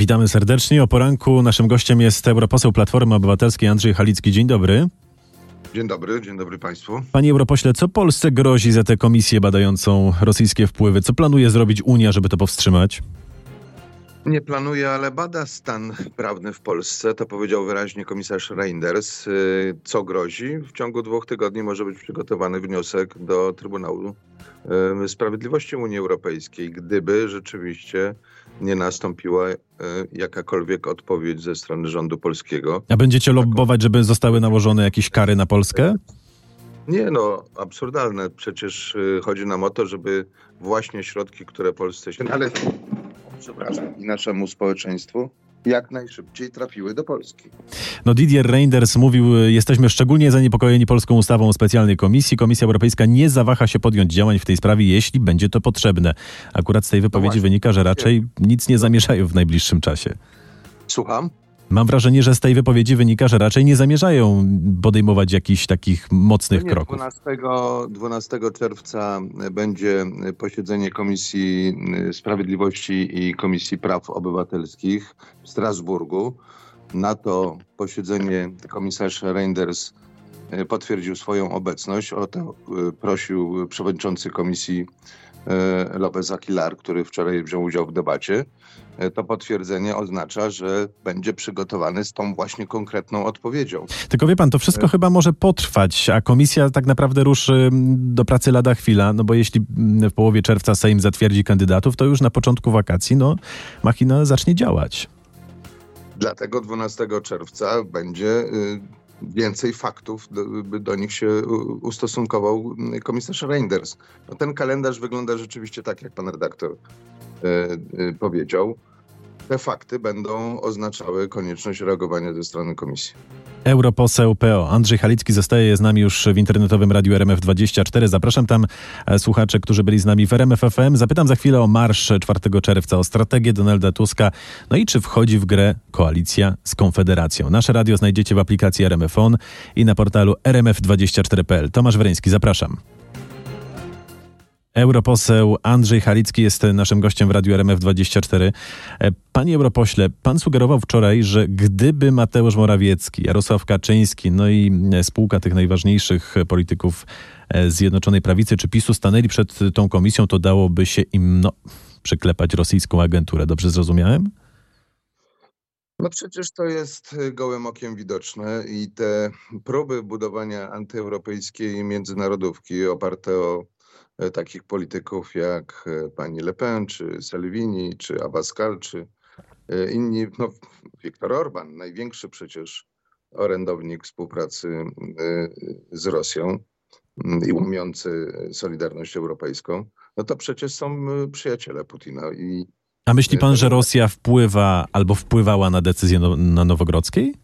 Witamy serdecznie. O poranku naszym gościem jest europoseł Platformy Obywatelskiej Andrzej Halicki. Dzień dobry. Dzień dobry, dzień dobry Państwu. Panie europośle, co Polsce grozi za tę komisję badającą rosyjskie wpływy? Co planuje zrobić Unia, żeby to powstrzymać? Nie planuje, ale bada stan prawny w Polsce. To powiedział wyraźnie komisarz Reinders. Y, co grozi? W ciągu dwóch tygodni może być przygotowany wniosek do Trybunału y, Sprawiedliwości Unii Europejskiej, gdyby rzeczywiście nie nastąpiła y, jakakolwiek odpowiedź ze strony rządu polskiego. A będziecie lobbować, żeby zostały nałożone jakieś kary na Polskę? Nie, no, absurdalne. Przecież chodzi nam o to, żeby właśnie środki, które Polsce się należą, przepraszam, i naszemu społeczeństwu jak najszybciej trafiły do Polski. No Didier Reinders mówił, jesteśmy szczególnie zaniepokojeni polską ustawą o specjalnej komisji. Komisja Europejska nie zawaha się podjąć działań w tej sprawie, jeśli będzie to potrzebne. Akurat z tej wypowiedzi no wynika, że raczej nic nie zamierzają w najbliższym czasie. Słucham? Mam wrażenie, że z tej wypowiedzi wynika, że raczej nie zamierzają podejmować jakichś takich mocnych no nie, kroków. 12, 12 czerwca będzie posiedzenie Komisji Sprawiedliwości i Komisji Praw Obywatelskich w Strasburgu. Na to posiedzenie komisarz Reinders e, potwierdził swoją obecność. O to e, prosił przewodniczący komisji Lopez Aguilar, który wczoraj wziął udział w debacie. E, to potwierdzenie oznacza, że będzie przygotowany z tą właśnie konkretną odpowiedzią. Tylko wie pan, to wszystko e... chyba może potrwać, a komisja tak naprawdę ruszy do pracy lada chwila, no bo jeśli w połowie czerwca Sejm zatwierdzi kandydatów, to już na początku wakacji, no, machina zacznie działać. Dlatego 12 czerwca będzie y, więcej faktów, do, do, nich się ustosunkował komisarz Reinders. No, ten kalendarz wygląda rzeczywiście tak, jak pan redaktor y, y, powiedział te fakty będą oznaczały konieczność reagowania ze strony komisji. Europoseł PO Andrzej Halicki zostaje z nami już w internetowym radiu RMF24. Zapraszam tam e, słuchaczy, którzy byli z nami w RMF FM. Zapytam za chwilę o marsz 4 czerwca, o strategię Donalda Tuska, no i czy wchodzi w grę koalicja z Konfederacją. Nasze radio znajdziecie w aplikacji RMF On i na portalu rmf24.pl. Tomasz Wereński, zapraszam. Europoseł Andrzej Halicki jest naszym gościem w Radiu RMF24. E, panie europośle, pan sugerował wczoraj, że gdyby Mateusz Morawiecki, Jarosław Kaczyński, no i e, spółka tych najważniejszych polityków e, Zjednoczonej Prawicy czy PiSu stanęli przed tą komisją, to dałoby się im no, przyklepać rosyjską agenturę. Dobrze zrozumiałem? No przecież to jest gołym okiem widoczne i te próby budowania antyeuropejskiej międzynarodówki oparte o takich polityków jak e, pani Le Pen, czy Salvini, czy Abascal, czy e, inni, no Viktor Orban, największy przecież orędownik współpracy z Rosją i łumiący Solidarność Europejską, no to przecież są przyjaciele Putina. I A myśli pan, że Rosja wpływa albo wpływała na decyzję no, na Nowogrodzkiej?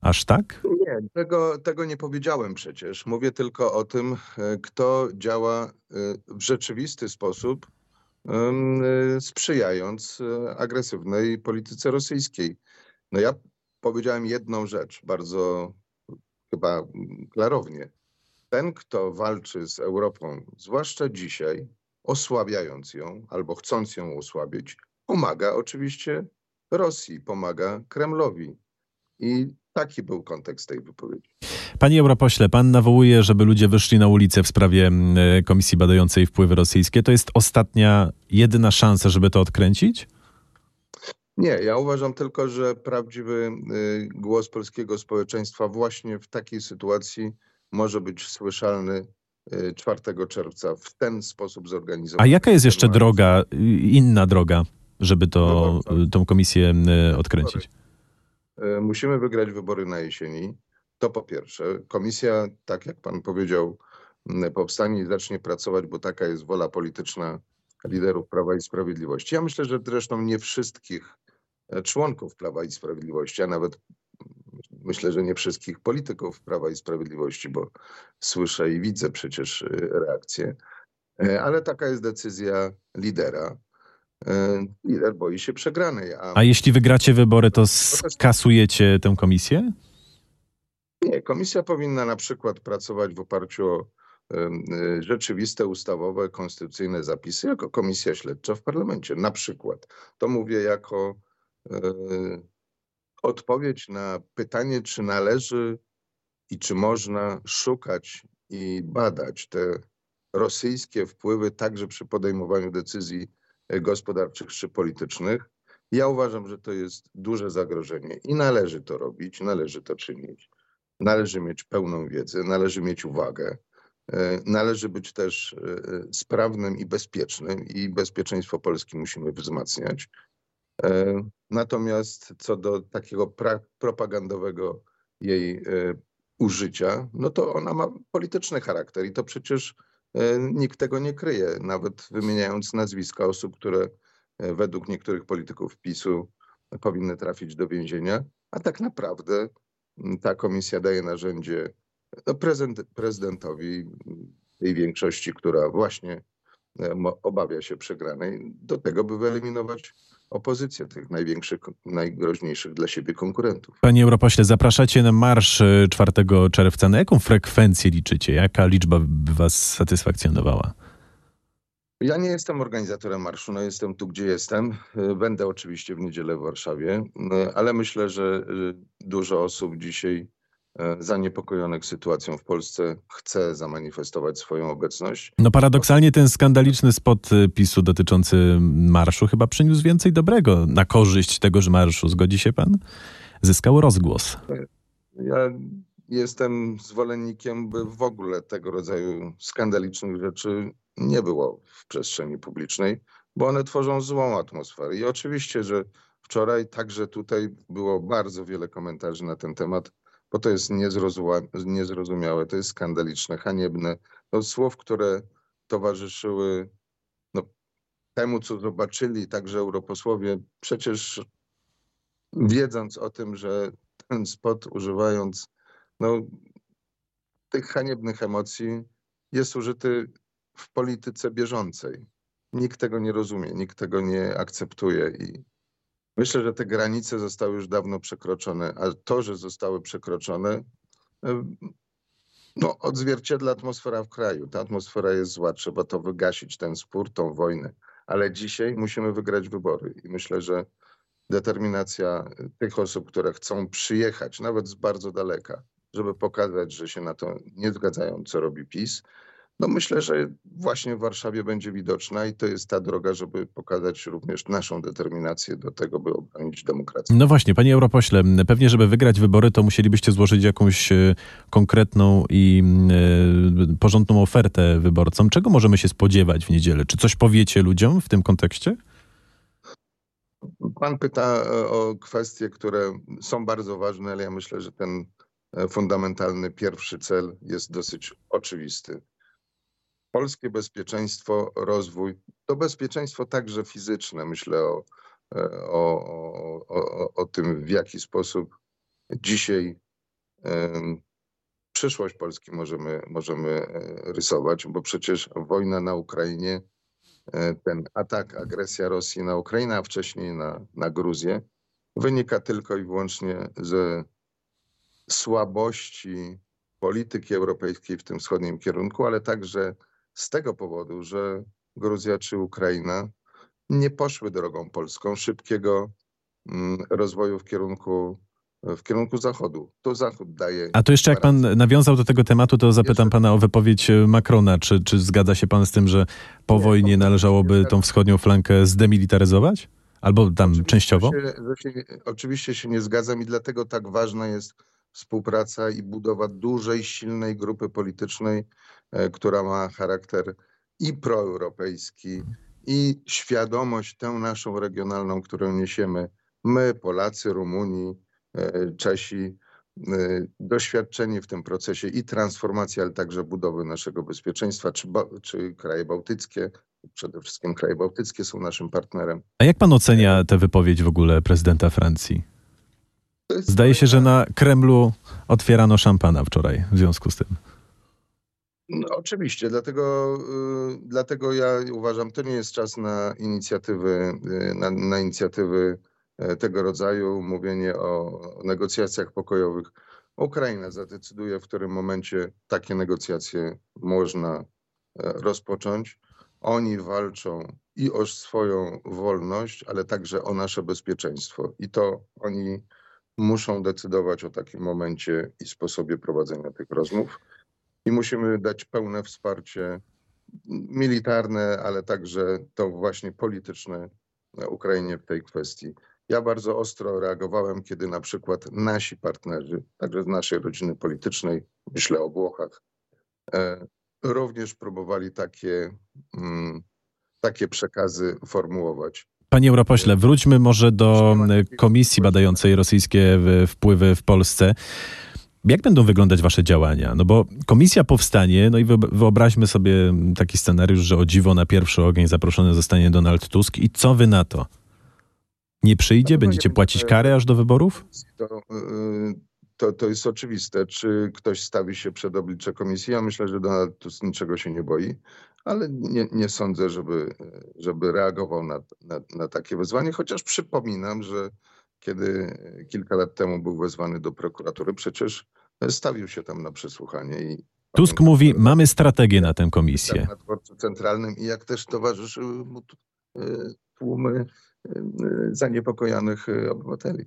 Aż tak? Nie, tego, tego nie powiedziałem przecież. Mówię tylko o tym, e, kto działa e, w rzeczywisty sposób, e, sprzyjając agresywnej polityce rosyjskiej. No ja powiedziałem jedną rzecz bardzo chyba klarownie. Ten, kto walczy z Europą, zwłaszcza dzisiaj, osłabiając ją albo chcąc ją osłabić, pomaga oczywiście Rosji, pomaga Kremlowi. I Taki był kontekst tej wypowiedzi. Panie europośle, pan nawołuje, żeby ludzie wyszli na ulicę w sprawie mm, Komisji Badającej Wpływy Rosyjskie. To jest ostatnia, jedyna szansa, żeby to odkręcić? Nie, ja uważam tylko, że prawdziwy y, głos polskiego społeczeństwa właśnie w takiej sytuacji może być słyszalny 4 y, czerwca w ten sposób zorganizowany. A jaka jest jeszcze droga, inna droga, żeby to, no tą komisję odkręcić? E, musimy wygrać wybory na jesieni. To po pierwsze. Komisja, tak jak pan powiedział, powstanie i zacznie pracować, bo taka jest wola polityczna liderów Prawa i Sprawiedliwości. Ja myślę, że zresztą nie wszystkich e, członków Prawa i Sprawiedliwości, a nawet myślę, że nie wszystkich polityków Prawa i Sprawiedliwości, bo słyszę i widzę przecież e, reakcje, ale taka jest decyzja lidera. E, lider boi się przegranej. A, a jeśli wygracie wybory, to skasujecie tę komisję? Nie, komisja powinna na przykład pracować w oparciu o e, rzeczywiste, ustawowe, konstytucyjne zapisy jako komisja śledcza w parlamencie. Na przykład. To mówię jako odpowiedź na pytanie, czy należy i czy można szukać i badać te rosyjskie wpływy także przy podejmowaniu decyzji gospodarczych czy politycznych. Ja uważam, że to jest duże zagrożenie i należy to robić, należy to czynić. Należy mieć pełną wiedzę, należy mieć uwagę. E, należy być też e, sprawnym i bezpiecznym, i bezpieczeństwo Polski musimy wzmacniać. E, natomiast co do takiego propagandowego jej użycia, no to ona ma polityczny charakter i to przecież nikt tego nie kryje, nawet wymieniając nazwiska osób, które według niektórych polityków PiSu powinny trafić do więzienia, a tak naprawdę ta komisja daje narzędzie no, prezydent, prezydentowi tej większości, która właśnie obawia się przegranej, do tego, by wyeliminować opozycję tych największych, najgroźniejszych dla siebie konkurentów. Panie europośle, zapraszacie na marsz 4 e, czerwca. Na jaką frekwencję liczycie? Jaka liczba by was satysfakcjonowała? Ja nie jestem organizatorem marszu, no jestem tu, gdzie jestem. E, będę oczywiście w niedzielę w Warszawie, e, ale myślę, że dużo osób dzisiaj E, zaniepokojonych sytuacją w Polsce chce zamanifestować swoją obecność. No paradoksalnie ten skandaliczny spot e, PiSu dotyczący marszu chyba przyniósł więcej dobrego na korzyść tegoż marszu. Zgodzi się pan? Zyskał rozgłos. Ja jestem zwolennikiem, by w ogóle tego rodzaju skandalicznych rzeczy nie było w przestrzeni publicznej, bo one tworzą złą atmosferę. I oczywiście, że wczoraj także tutaj było bardzo wiele komentarzy na ten temat bo to jest niezrozumiałe, to jest skandaliczne, haniebne. No, słów, które towarzyszyły no, temu, co zobaczyli także europosłowie, przecież wiedząc o tym, że ten spot używając no, tych haniebnych emocji jest użyty w polityce bieżącej. Nikt tego nie rozumie, nikt tego nie akceptuje i Myślę, że te granice zostały już dawno przekroczone, a to, że zostały przekroczone, no, odzwierciedla atmosfera w kraju. Ta atmosfera jest zła, trzeba to wygasić, ten spór, tą wojnę. Ale dzisiaj musimy wygrać wybory i myślę, że determinacja tych osób, które chcą przyjechać, nawet z bardzo daleka, żeby pokazać, że się na to nie zgadzają, co robi PiS, no myślę, że właśnie w Warszawie będzie widoczna i to jest ta droga, żeby pokazać również naszą determinację do tego, by obronić demokrację. No właśnie, panie europośle, pewnie, żeby wygrać wybory, to musielibyście złożyć jakąś e, konkretną i e, porządną ofertę wyborcom. Czego możemy się spodziewać w niedzielę? Czy coś powiecie ludziom w tym kontekście? Pan pyta e, o kwestie, które są bardzo ważne, ale ja myślę, że ten fundamentalny pierwszy cel jest dosyć oczywisty polskie bezpieczeństwo, rozwój, to bezpieczeństwo także fizyczne. Myślę o, e, o, o, o tym, w jaki sposób dzisiaj przyszłość Polski możemy, możemy e, rysować, bo przecież wojna na Ukrainie, e, ten atak, agresja Rosji na Ukrainę, a wcześniej na, na Gruzję, wynika tylko i wyłącznie ze słabości polityki europejskiej w tym wschodnim kierunku, ale także z tego powodu, że Gruzja czy Ukraina nie poszły drogą polską szybkiego mm, rozwoju w kierunku w kierunku zachodu. To zachód daje. A to jeszcze jak pan nawiązał do tego tematu, to zapytam jeszcze... pana o wypowiedź e, Macrona. Czy, czy zgadza się pan z tym, że po nie, wojnie należałoby tą wschodnią flankę zdemilitaryzować? Albo tam oczywiście częściowo? Się, się, oczywiście się nie zgadzam i dlatego tak ważna jest współpraca i budowa dużej, silnej grupy politycznej, która ma charakter i proeuropejski, i świadomość tę naszą regionalną, którą niesiemy my, Polacy, Rumuni, e, Czesi, e, doświadczeni w tym procesie i transformacji, ale także budowy naszego bezpieczeństwa, czy, czy kraje bałtyckie, przede wszystkim kraje bałtyckie są naszym partnerem. A jak pan ocenia tę wypowiedź w ogóle prezydenta Francji? Zdaje się, że na Kremlu otwierano szampana wczoraj w związku z tym. No, oczywiście, dlatego, y, dlatego ja uważam, to nie jest czas na inicjatywy, y, na, na inicjatywy e, tego rodzaju, mówienie o negocjacjach pokojowych. Ukraina zadecyduje, w którym momencie takie negocjacje można e, rozpocząć. oni walczą i o swoją wolność, ale także o nasze bezpieczeństwo. I to oni muszą decydować o takim momencie i sposobie prowadzenia tych rozmów. I musimy dać pełne wsparcie militarne, ale także to właśnie polityczne Ukrainie w tej kwestii. Ja bardzo ostro reagowałem, kiedy na przykład nasi partnerzy, także z naszej rodziny politycznej, myślę o Włochach, e, również próbowali takie, mm, takie przekazy formułować. Panie europośle, wróćmy może do komisji badającej rosyjskie wpływy w Polsce. Jak będą wyglądać wasze działania? No bo komisja powstanie, no i wyobraźmy sobie taki scenariusz, że o dziwo na pierwszy ogień zaproszony zostanie Donald Tusk i co wy na to? Nie przyjdzie? Będziecie płacić karę aż do wyborów? To, y, to, to jest oczywiste. Czy ktoś stawi się przed oblicze komisji? Ja myślę, że Donald Tusk niczego się nie boi, ale nie, nie sądzę, żeby, żeby reagował na, na, na takie wezwanie, chociaż przypominam, że kiedy kilka lat temu był wezwany do prokuratury, przecież stawił się tam na przesłuchanie. I Tusk mówi, mamy strategię na tę komisję. Na dworcu centralnym i jak też towarzyszyły mu e, tłumy e, zaniepokojonych e, obywateli.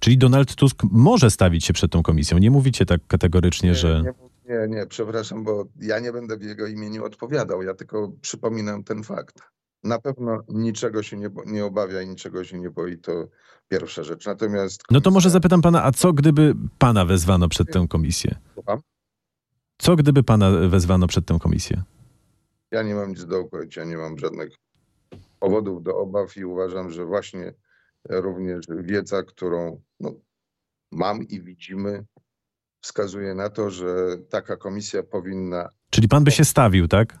Czyli Donald Tusk może stawić się przed tą komisją. Nie mówicie tak kategorycznie, nie, że. Nie, nie, nie, przepraszam, bo ja nie będę w jego imieniu odpowiadał. Ja tylko przypominam ten fakt. Na pewno niczego się nie, nie obawia i niczego się nie boi, to pierwsza rzecz. Natomiast. Komisja... No to może zapytam pana, a co gdyby pana wezwano przed tę komisję? Co gdyby pana wezwano przed tę komisję? Ja nie mam nic do ukrycia, nie mam żadnych powodów do obaw i uważam, że właśnie również wiedza, którą no, mam i widzimy, wskazuje na to, że taka komisja powinna. Czyli pan by się stawił, tak?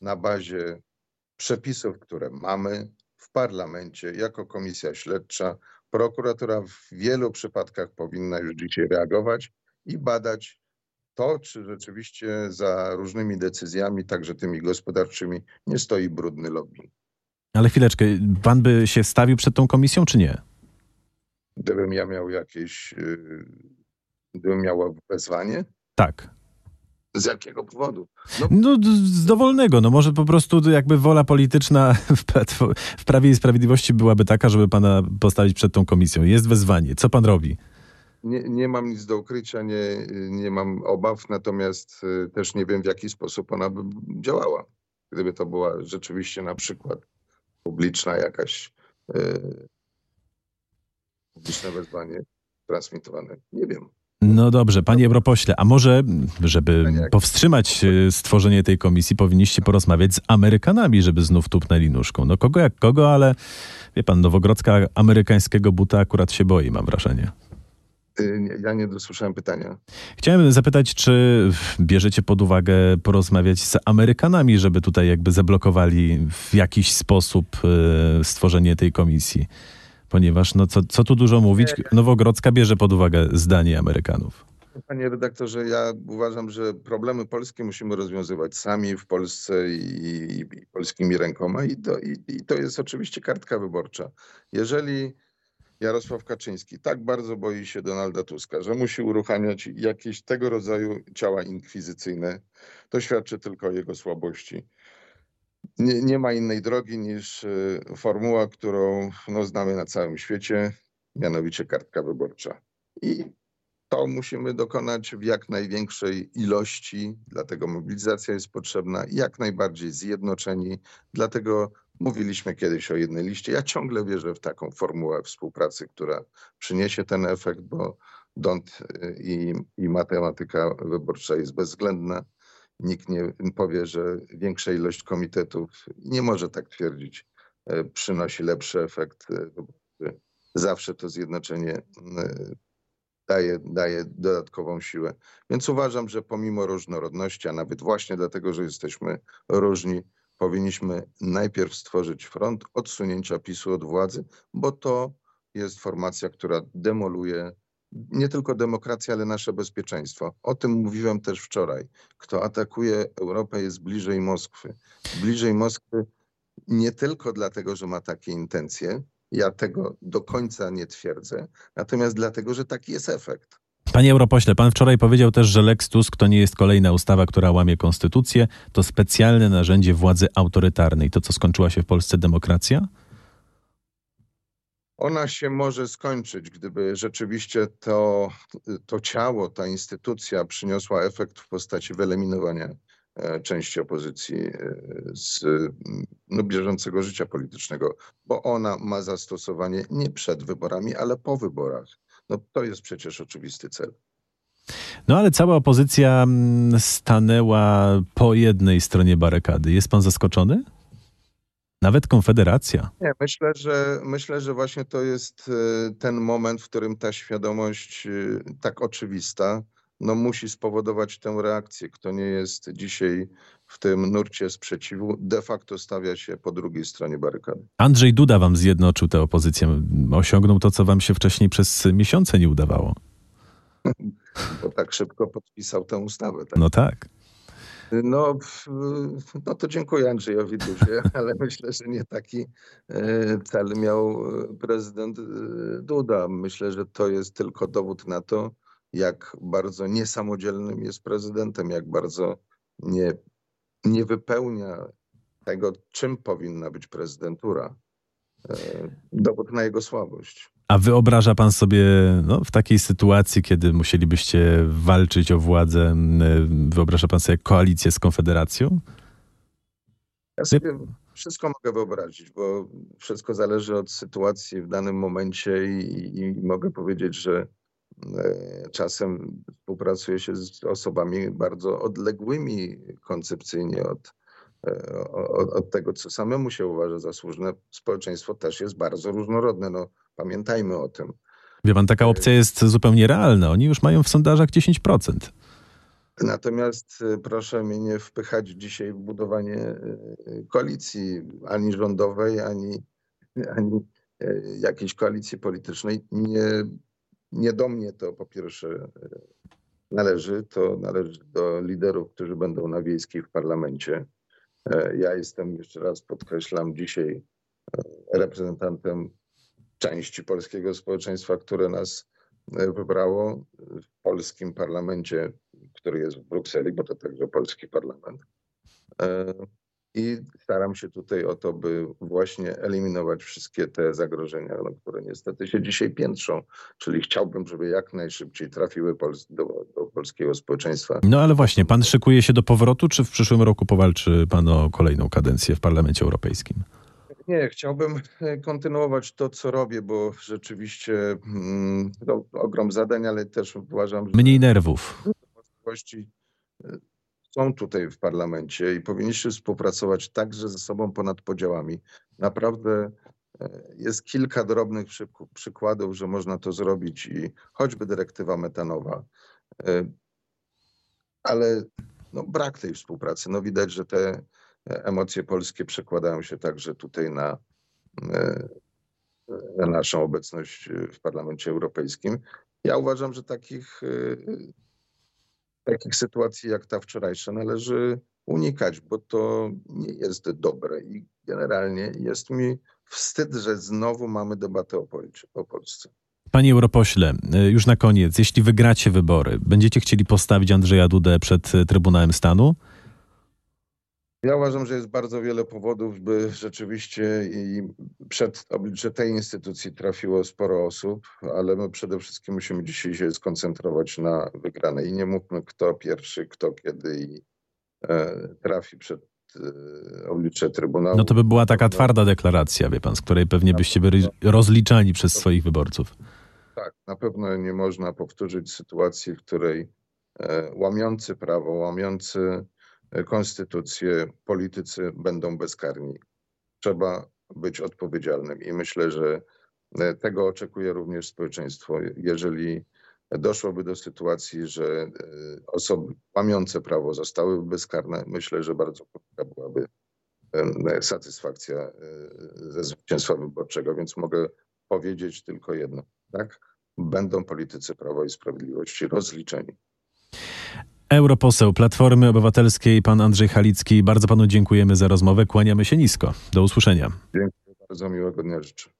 Na bazie przepisów, które mamy w parlamencie jako komisja śledcza. Prokuratura w wielu przypadkach powinna już dzisiaj reagować i badać to, czy rzeczywiście za różnymi decyzjami, także tymi gospodarczymi, nie stoi brudny lobby. Ale chwileczkę, pan by się stawił przed tą komisją, czy nie? Gdybym ja miał jakieś, y, gdybym miał wezwanie? Tak. Z jakiego powodu? No, no, z dowolnego. No może po prostu jakby wola polityczna w, w Prawie i Sprawiedliwości byłaby taka, żeby pana postawić przed tą komisją. Jest wezwanie. Co pan robi? Nie, nie mam nic do ukrycia, nie, nie mam obaw, natomiast y, też nie wiem, w jaki sposób ona by działała. Gdyby to była rzeczywiście na przykład publiczna jakaś yy, publiczne wezwanie transmitowane. Nie wiem. No dobrze, panie europośle, a może, żeby powstrzymać e, stworzenie tej komisji, powinniście porozmawiać z Amerykanami, żeby znów tupnęli nóżką. No kogo jak kogo, ale wie pan, Nowogrodzka amerykańskiego buta akurat się boi, mam wrażenie. Y, ja nie dosłyszałem pytania. Chciałem zapytać, czy bierzecie pod uwagę porozmawiać z Amerykanami, żeby tutaj jakby zablokowali w jakiś sposób e, stworzenie tej komisji? Ponieważ no co, co tu dużo mówić, Nowogrodzka bierze pod uwagę zdanie Amerykanów. Panie redaktorze, ja uważam, że problemy polskie musimy rozwiązywać sami w Polsce i, i polskimi rękoma i to, i, i to jest oczywiście kartka wyborcza. Jeżeli Jarosław Kaczyński tak bardzo boi się Donalda Tuska, że musi uruchamiać jakieś tego rodzaju ciała inkwizycyjne, to świadczy tylko o jego słabości nie, nie ma innej drogi niż y, formuła, którą no, znamy na całym świecie, mianowicie kartka wyborcza. I to musimy dokonać w jak największej ilości, dlatego mobilizacja jest potrzebna, jak najbardziej zjednoczeni. Dlatego mówiliśmy kiedyś o jednej liście. Ja ciągle wierzę w taką formułę współpracy, która przyniesie ten efekt, bo dąd y, i, i matematyka wyborcza jest bezwzględna nikt nie powie, że większa ilość komitetów, nie może tak twierdzić, e, przynosi lepszy efekt. E, zawsze to zjednoczenie e, daje, daje dodatkową siłę. Więc uważam, że pomimo różnorodności, a nawet właśnie dlatego, że jesteśmy różni, powinniśmy najpierw stworzyć front odsunięcia PiSu od władzy, bo to jest formacja, która demoluje nie tylko demokracja, ale nasze bezpieczeństwo. O tym mówiłem też wczoraj. Kto atakuje Europę jest bliżej Moskwy. Bliżej Moskwy nie tylko dlatego, że ma takie intencje, ja tego do końca nie twierdzę, natomiast dlatego, że taki jest efekt. Panie europośle, pan wczoraj powiedział też, że Lex Tusk to nie jest kolejna ustawa, która łamie konstytucję, to specjalne narzędzie władzy autorytarnej. To co skończyła się w Polsce demokracja? Ona się może skończyć, gdyby rzeczywiście to, to ciało, ta instytucja przyniosła efekt w postaci wyeliminowania e, części opozycji e, z no, bieżącego życia politycznego, bo ona ma zastosowanie nie przed wyborami, ale po wyborach. No, to jest przecież oczywisty cel. No ale cała opozycja stanęła po jednej stronie barykady. Jest pan zaskoczony? Nawet Konfederacja. Nie, myślę, że myślę, że właśnie to jest e, ten moment, w którym ta świadomość e, tak oczywista no, musi spowodować tę reakcję. Kto nie jest dzisiaj w tym nurcie sprzeciwu, de facto stawia się po drugiej stronie barykady. Andrzej Duda wam zjednoczył tę opozycję. Osiągnął to, co wam się wcześniej przez miesiące nie udawało. Bo tak szybko podpisał tę ustawę. Tak? No tak. No, no to dziękuję Andrzejowi Dudzie, ale myślę, że nie taki e, cel miał e, prezydent e, Duda. Myślę, że to jest tylko dowód na to, jak bardzo niesamodzielnym jest prezydentem, jak bardzo nie, nie wypełnia tego, czym powinna być prezydentura. Dowód na jego słabość. A wyobraża pan sobie no, w takiej sytuacji, kiedy musielibyście walczyć o władzę, wyobraża pan sobie koalicję z Konfederacją? Ja sobie wszystko mogę wyobrazić, bo wszystko zależy od sytuacji w danym momencie i, i mogę powiedzieć, że e, czasem współpracuje się z osobami bardzo odległymi koncepcyjnie od, od, od, tego, co samemu się uważa za słuszne. Społeczeństwo też jest bardzo różnorodne. No, Pamiętajmy o tym. Wie pan, taka opcja jest zupełnie realna. Oni już mają w sondażach 10%. Natomiast y, proszę mnie nie wpychać dzisiaj w budowanie y, koalicji ani rządowej, ani, ani y, jakiejś koalicji politycznej. Nie, nie do mnie to po pierwsze należy, to należy do liderów, którzy będą na wiejskiej w parlamencie. E, ja jestem, jeszcze raz podkreślam, dzisiaj e, reprezentantem części polskiego społeczeństwa, które nas e, wybrało w polskim parlamencie, który jest w Brukseli, bo to także polski parlament. I staram się tutaj o to, by właśnie eliminować wszystkie te zagrożenia, no, które niestety się dzisiaj piętrzą. Czyli chciałbym, żeby jak najszybciej trafiły do, do polskiego społeczeństwa. No ale właśnie, pan szykuje się do powrotu, czy w przyszłym roku powalczy pan o kolejną kadencję w Parlamencie Europejskim? Nie, chciałbym e, kontynuować to, co robię, bo rzeczywiście mm, to ogrom zadań, ale też uważam, że Mniej nerwów. możliwości e, są tutaj w parlamencie i powinniśmy współpracować także ze sobą ponad podziałami. Naprawdę e, jest kilka drobnych przykładów, że można to zrobić i choćby dyrektywa metanowa, ale no, brak tej współpracy. No widać, że te emocje polskie przekładają się także tutaj na, e, na naszą obecność w Parlamencie Europejskim. Ja uważam, że takich, e, takich sytuacji jak ta wczorajsza należy unikać, bo to nie jest dobre i generalnie jest mi wstyd, że znowu mamy debatę o, o Polsce. Panie europośle, e, już na koniec, jeśli wygracie wybory, będziecie chcieli postawić Andrzeja Dudę przed Trybunałem Stanu? Ja uważam, że jest bardzo wiele powodów, by rzeczywiście i przed oblicze tej instytucji trafiło sporo osób, ale my przede wszystkim musimy dzisiaj się skoncentrować na wygranej. I nie mówmy kto pierwszy, kto kiedy i e, trafi przed e, oblicze Trybunału. No to by była taka twarda deklaracja, wie pan, z której pewnie byście byli rozliczani przez swoich wyborców. Tak, na pewno nie można powtórzyć sytuacji, w której e, łamiący prawo, łamiący konstytucję, politycy będą bezkarni. Trzeba być odpowiedzialnym i myślę, że e, tego oczekuje również społeczeństwo. Jeżeli doszłoby do sytuacji, że e, osoby łamiące prawo zostałyby bezkarne, myślę, że bardzo krótka byłaby e, satysfakcja ze zwycięstwa wyborczego, więc mogę powiedzieć tylko jedno, tak? Będą politycy Prawa i Sprawiedliwości rozliczeni. Europoseł Platformy Obywatelskiej, pan Andrzej Halicki. Bardzo panu dziękujemy za rozmowę. Kłaniamy się nisko. Do usłyszenia. Dziękuję bardzo, miłego dnia życzę.